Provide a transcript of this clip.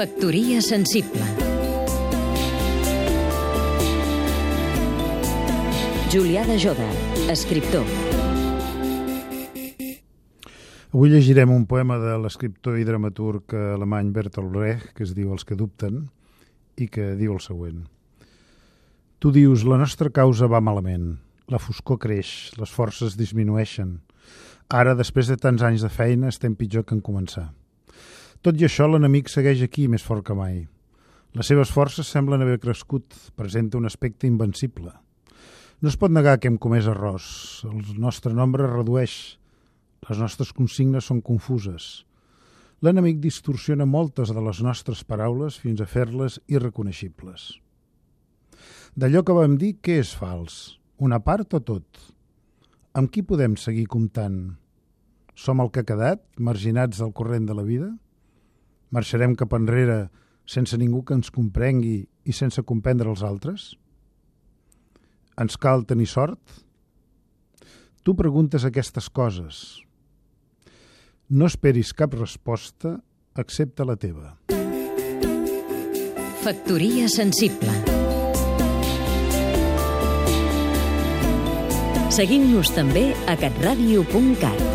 Factoria sensible Julià de Joda, escriptor Avui llegirem un poema de l'escriptor i dramaturg alemany Bertolt Brecht, que es diu Els que dubten, i que diu el següent. Tu dius, la nostra causa va malament, la foscor creix, les forces disminueixen. Ara, després de tants anys de feina, estem pitjor que en començar. Tot i això, l'enemic segueix aquí més fort que mai. Les seves forces semblen haver crescut, presenta un aspecte invencible. No es pot negar que hem comès errors. El nostre nombre es redueix. Les nostres consignes són confuses. L'enemic distorsiona moltes de les nostres paraules fins a fer-les irreconeixibles. D'allò que vam dir, què és fals? Una part o tot? Amb qui podem seguir comptant? Som el que ha quedat, marginats del corrent de la vida? Marxarem cap enrere sense ningú que ens comprengui i sense comprendre els altres? Ens cal tenir sort? Tu preguntes aquestes coses. No esperis cap resposta excepte la teva. Factoria sensible Seguim-nos també a catradio.cat